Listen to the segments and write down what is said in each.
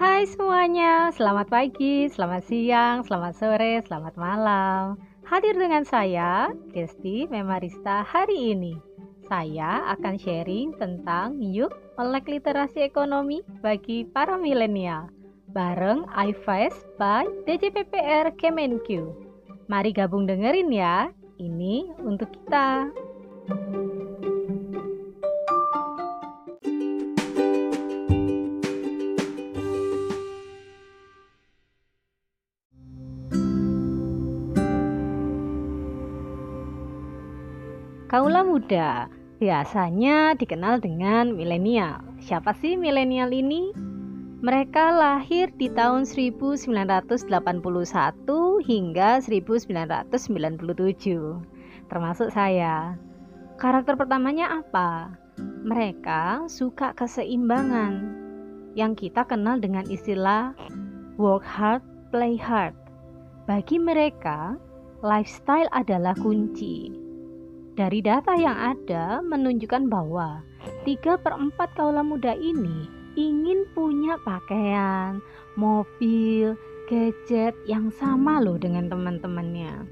Hai semuanya, selamat pagi, selamat siang, selamat sore, selamat malam. Hadir dengan saya, Desti Memarista hari ini. Saya akan sharing tentang yuk melek literasi ekonomi bagi para milenial bareng iFast by DJPPR Kemenq. Mari gabung dengerin ya, ini untuk kita. Kaula muda biasanya dikenal dengan milenial. Siapa sih milenial ini? Mereka lahir di tahun 1981 hingga 1997, termasuk saya. Karakter pertamanya apa? Mereka suka keseimbangan yang kita kenal dengan istilah work hard, play hard. Bagi mereka, lifestyle adalah kunci dari data yang ada menunjukkan bahwa 3 per 4 kaula muda ini ingin punya pakaian, mobil, gadget yang sama loh dengan teman-temannya.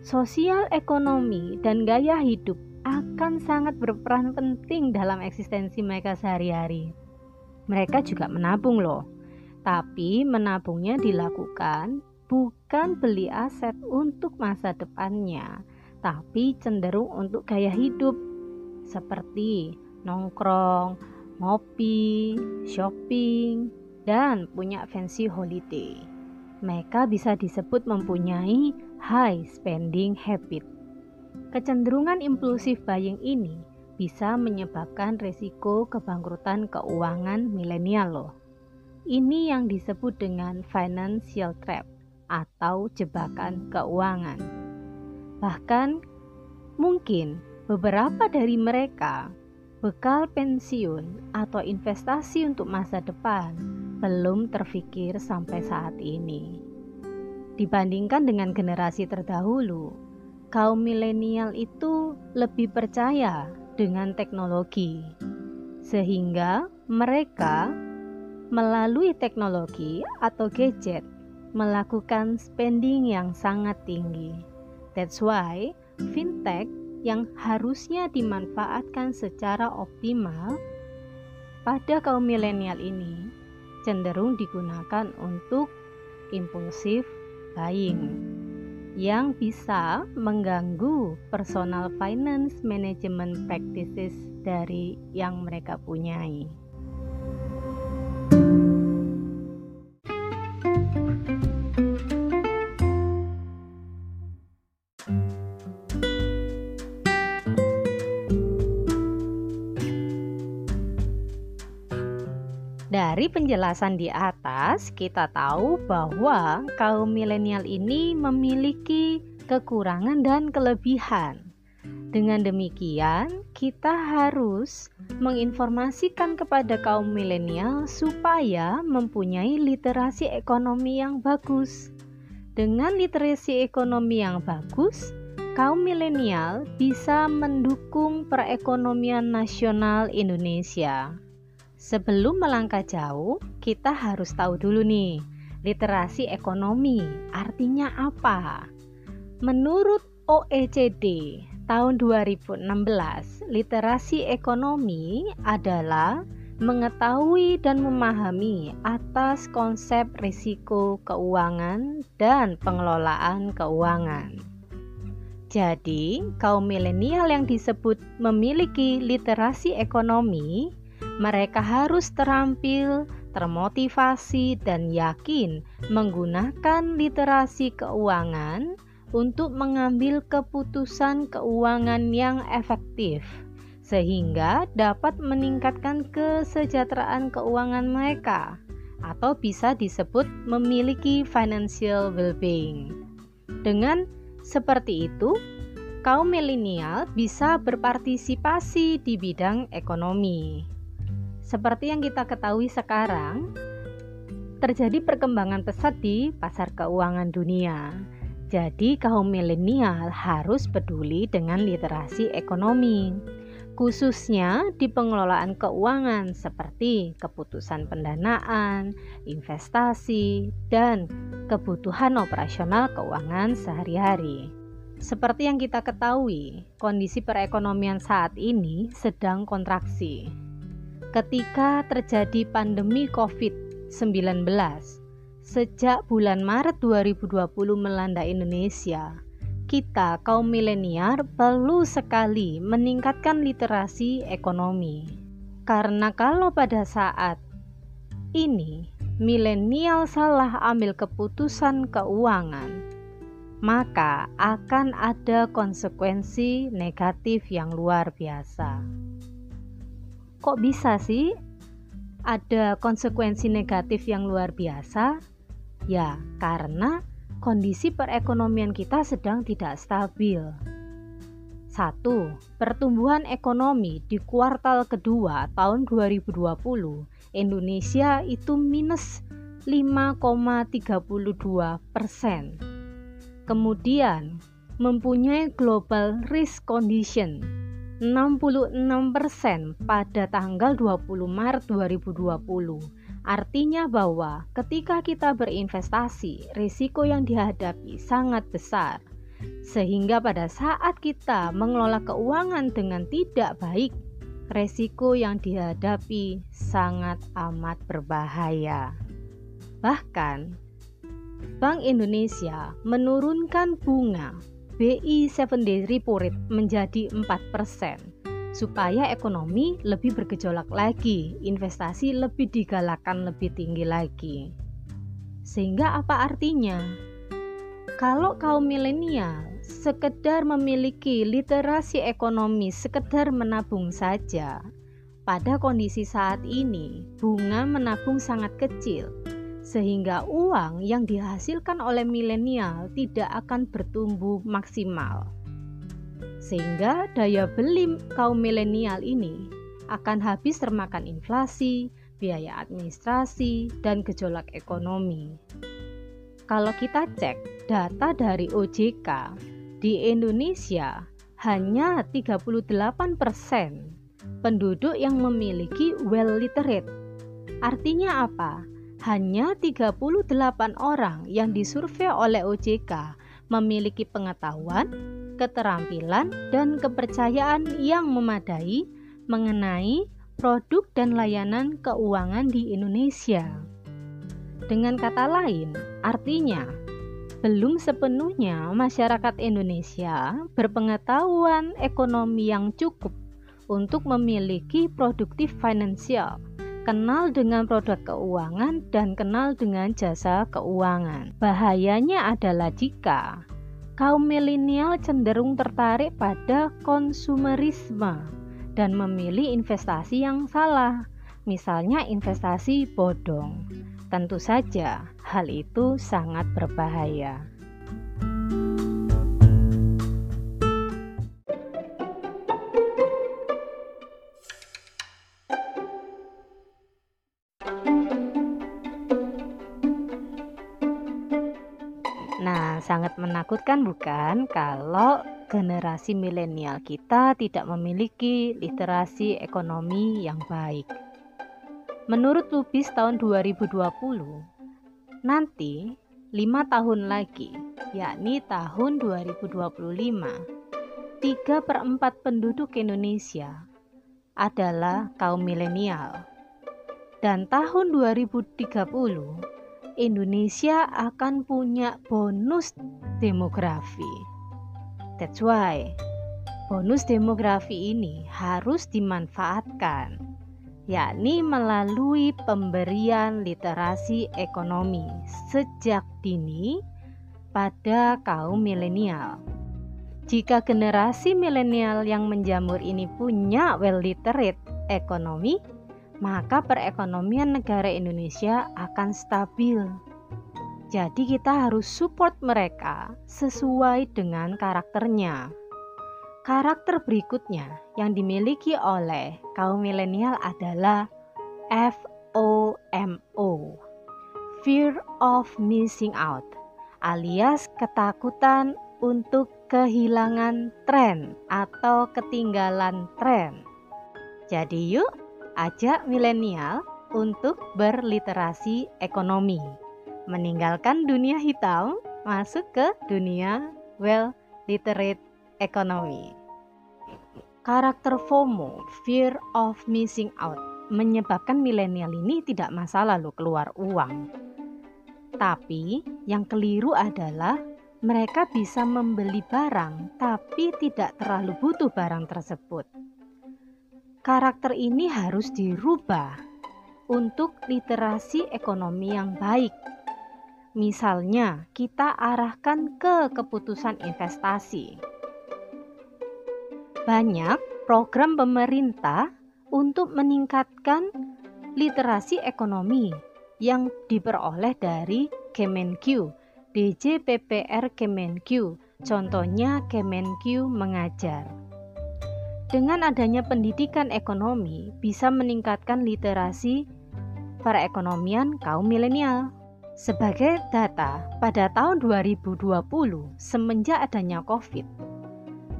Sosial ekonomi dan gaya hidup akan sangat berperan penting dalam eksistensi mereka sehari-hari. Mereka juga menabung loh. Tapi menabungnya dilakukan bukan beli aset untuk masa depannya, tapi cenderung untuk gaya hidup seperti nongkrong, ngopi, shopping, dan punya fancy holiday. Mereka bisa disebut mempunyai high spending habit. Kecenderungan impulsif buying ini bisa menyebabkan risiko kebangkrutan keuangan milenial loh. Ini yang disebut dengan financial trap atau jebakan keuangan. Bahkan mungkin beberapa dari mereka bekal pensiun atau investasi untuk masa depan belum terfikir sampai saat ini. Dibandingkan dengan generasi terdahulu, kaum milenial itu lebih percaya dengan teknologi, sehingga mereka melalui teknologi atau gadget melakukan spending yang sangat tinggi. That's why fintech yang harusnya dimanfaatkan secara optimal pada kaum milenial ini cenderung digunakan untuk impulsif buying yang bisa mengganggu personal finance management practices dari yang mereka punyai. Dari penjelasan di atas, kita tahu bahwa kaum milenial ini memiliki kekurangan dan kelebihan. Dengan demikian, kita harus menginformasikan kepada kaum milenial supaya mempunyai literasi ekonomi yang bagus. Dengan literasi ekonomi yang bagus, kaum milenial bisa mendukung perekonomian nasional Indonesia. Sebelum melangkah jauh, kita harus tahu dulu nih, literasi ekonomi artinya apa? Menurut OECD tahun 2016, literasi ekonomi adalah mengetahui dan memahami atas konsep risiko keuangan dan pengelolaan keuangan. Jadi, kaum milenial yang disebut memiliki literasi ekonomi mereka harus terampil, termotivasi, dan yakin menggunakan literasi keuangan untuk mengambil keputusan keuangan yang efektif, sehingga dapat meningkatkan kesejahteraan keuangan mereka, atau bisa disebut memiliki financial well-being. Dengan seperti itu, kaum milenial bisa berpartisipasi di bidang ekonomi. Seperti yang kita ketahui sekarang, terjadi perkembangan pesat di pasar keuangan dunia. Jadi, kaum milenial harus peduli dengan literasi ekonomi, khususnya di pengelolaan keuangan seperti keputusan pendanaan, investasi, dan kebutuhan operasional keuangan sehari-hari. Seperti yang kita ketahui, kondisi perekonomian saat ini sedang kontraksi. Ketika terjadi pandemi COVID-19, sejak bulan Maret 2020 melanda Indonesia, kita kaum milenial perlu sekali meningkatkan literasi ekonomi. Karena kalau pada saat ini milenial salah ambil keputusan keuangan, maka akan ada konsekuensi negatif yang luar biasa. Kok bisa sih ada konsekuensi negatif yang luar biasa? Ya, karena kondisi perekonomian kita sedang tidak stabil. 1. Pertumbuhan ekonomi di kuartal kedua tahun 2020 Indonesia itu minus 5,32 persen. Kemudian mempunyai global risk condition 66 persen pada tanggal 20 Maret 2020 Artinya bahwa ketika kita berinvestasi, risiko yang dihadapi sangat besar. Sehingga pada saat kita mengelola keuangan dengan tidak baik, risiko yang dihadapi sangat amat berbahaya. Bahkan, Bank Indonesia menurunkan bunga BI 7 day repo rate menjadi 4% supaya ekonomi lebih bergejolak lagi, investasi lebih digalakkan lebih tinggi lagi. Sehingga apa artinya? Kalau kaum milenial sekedar memiliki literasi ekonomi, sekedar menabung saja, pada kondisi saat ini bunga menabung sangat kecil, sehingga uang yang dihasilkan oleh milenial tidak akan bertumbuh maksimal sehingga daya beli kaum milenial ini akan habis termakan inflasi, biaya administrasi, dan gejolak ekonomi. Kalau kita cek data dari OJK, di Indonesia hanya 38% penduduk yang memiliki well literate. Artinya apa? Hanya 38 orang yang disurvei oleh OJK memiliki pengetahuan keterampilan, dan kepercayaan yang memadai mengenai produk dan layanan keuangan di Indonesia. Dengan kata lain, artinya belum sepenuhnya masyarakat Indonesia berpengetahuan ekonomi yang cukup untuk memiliki produktif finansial, kenal dengan produk keuangan, dan kenal dengan jasa keuangan. Bahayanya adalah jika kaum milenial cenderung tertarik pada konsumerisme dan memilih investasi yang salah, misalnya investasi bodong. Tentu saja, hal itu sangat berbahaya. Sangat menakutkan bukan kalau generasi milenial kita tidak memiliki literasi ekonomi yang baik. Menurut Lubis tahun 2020, nanti lima tahun lagi, yakni tahun 2025, 3 per 4 penduduk Indonesia adalah kaum milenial. Dan tahun 2030, Indonesia akan punya bonus demografi. That's why bonus demografi ini harus dimanfaatkan, yakni melalui pemberian literasi ekonomi sejak dini pada kaum milenial. Jika generasi milenial yang menjamur ini punya well literate ekonomi, maka perekonomian negara Indonesia akan stabil. Jadi kita harus support mereka sesuai dengan karakternya. Karakter berikutnya yang dimiliki oleh kaum milenial adalah FOMO, fear of missing out, alias ketakutan untuk kehilangan tren atau ketinggalan tren. Jadi yuk ajak milenial untuk berliterasi ekonomi, meninggalkan dunia hitam, masuk ke dunia well literate economy. Karakter FOMO, fear of missing out, menyebabkan milenial ini tidak masalah loh keluar uang. Tapi yang keliru adalah mereka bisa membeli barang tapi tidak terlalu butuh barang tersebut. Karakter ini harus dirubah untuk literasi ekonomi yang baik. Misalnya, kita arahkan ke keputusan investasi. Banyak program pemerintah untuk meningkatkan literasi ekonomi yang diperoleh dari Kemenq, DJPPR Kemenq, contohnya Kemenq mengajar. Dengan adanya pendidikan ekonomi bisa meningkatkan literasi perekonomian kaum milenial. Sebagai data, pada tahun 2020, semenjak adanya COVID,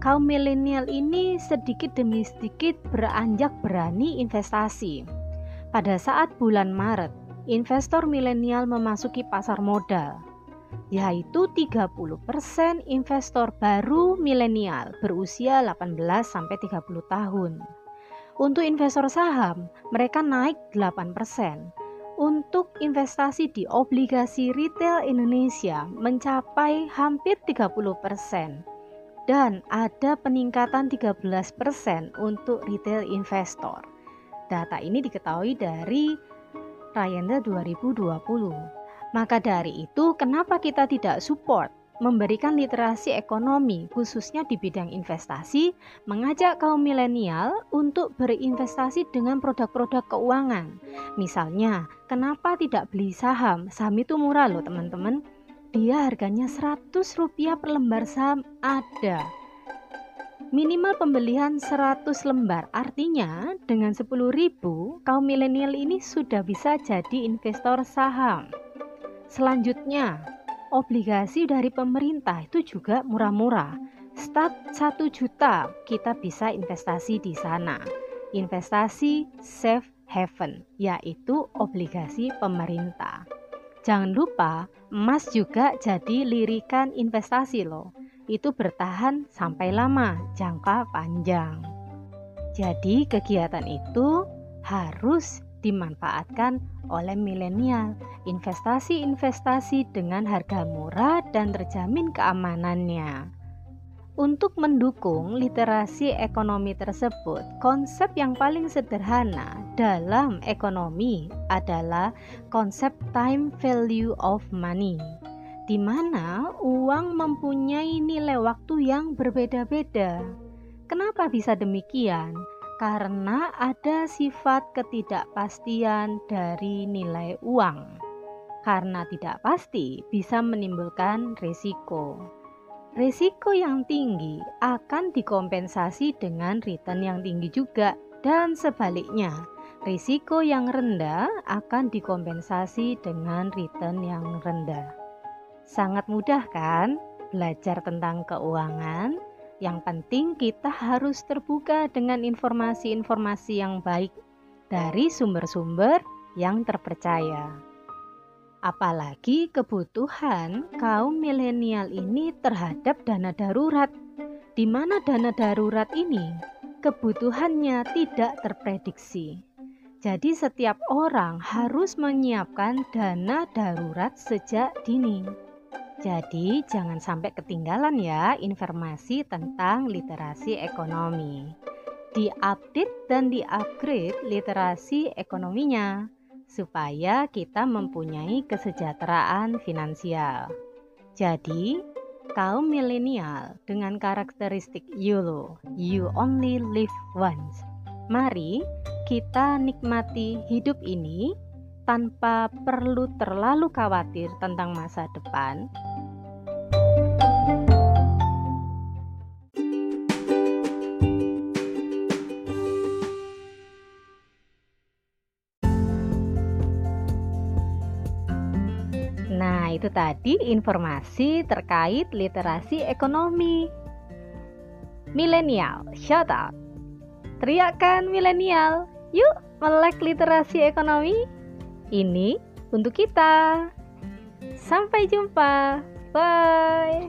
kaum milenial ini sedikit demi sedikit beranjak berani investasi. Pada saat bulan Maret, investor milenial memasuki pasar modal, yaitu 30% investor baru milenial berusia 18 sampai 30 tahun. Untuk investor saham, mereka naik 8%. Untuk investasi di obligasi retail Indonesia mencapai hampir 30% dan ada peningkatan 13% untuk retail investor. Data ini diketahui dari Rayanda 2020. Maka dari itu, kenapa kita tidak support memberikan literasi ekonomi, khususnya di bidang investasi, mengajak kaum milenial untuk berinvestasi dengan produk-produk keuangan. Misalnya, kenapa tidak beli saham? Saham itu murah loh teman-teman. Dia harganya 100 rupiah per lembar saham ada. Minimal pembelian 100 lembar, artinya dengan 10.000 kaum milenial ini sudah bisa jadi investor saham. Selanjutnya, obligasi dari pemerintah itu juga murah-murah. Start 1 juta kita bisa investasi di sana. Investasi safe haven yaitu obligasi pemerintah. Jangan lupa emas juga jadi lirikan investasi loh. Itu bertahan sampai lama, jangka panjang. Jadi kegiatan itu harus dimanfaatkan oleh milenial. Investasi-investasi dengan harga murah dan terjamin keamanannya. Untuk mendukung literasi ekonomi tersebut, konsep yang paling sederhana dalam ekonomi adalah konsep time value of money, di mana uang mempunyai nilai waktu yang berbeda-beda. Kenapa bisa demikian? Karena ada sifat ketidakpastian dari nilai uang. Karena tidak pasti bisa menimbulkan risiko. Risiko yang tinggi akan dikompensasi dengan return yang tinggi juga dan sebaliknya. Risiko yang rendah akan dikompensasi dengan return yang rendah. Sangat mudah kan belajar tentang keuangan? Yang penting kita harus terbuka dengan informasi-informasi yang baik dari sumber-sumber yang terpercaya. Apalagi kebutuhan kaum milenial ini terhadap dana darurat, di mana dana darurat ini kebutuhannya tidak terprediksi. Jadi, setiap orang harus menyiapkan dana darurat sejak dini. Jadi, jangan sampai ketinggalan ya informasi tentang literasi ekonomi. Diupdate dan diupgrade literasi ekonominya supaya kita mempunyai kesejahteraan finansial. Jadi, kaum milenial dengan karakteristik YOLO, you only live once. Mari kita nikmati hidup ini tanpa perlu terlalu khawatir tentang masa depan. Nah, itu tadi informasi terkait literasi ekonomi. Milenial, shout out. Teriakan milenial, yuk melek literasi ekonomi. Ini untuk kita. Sampai jumpa. Bye.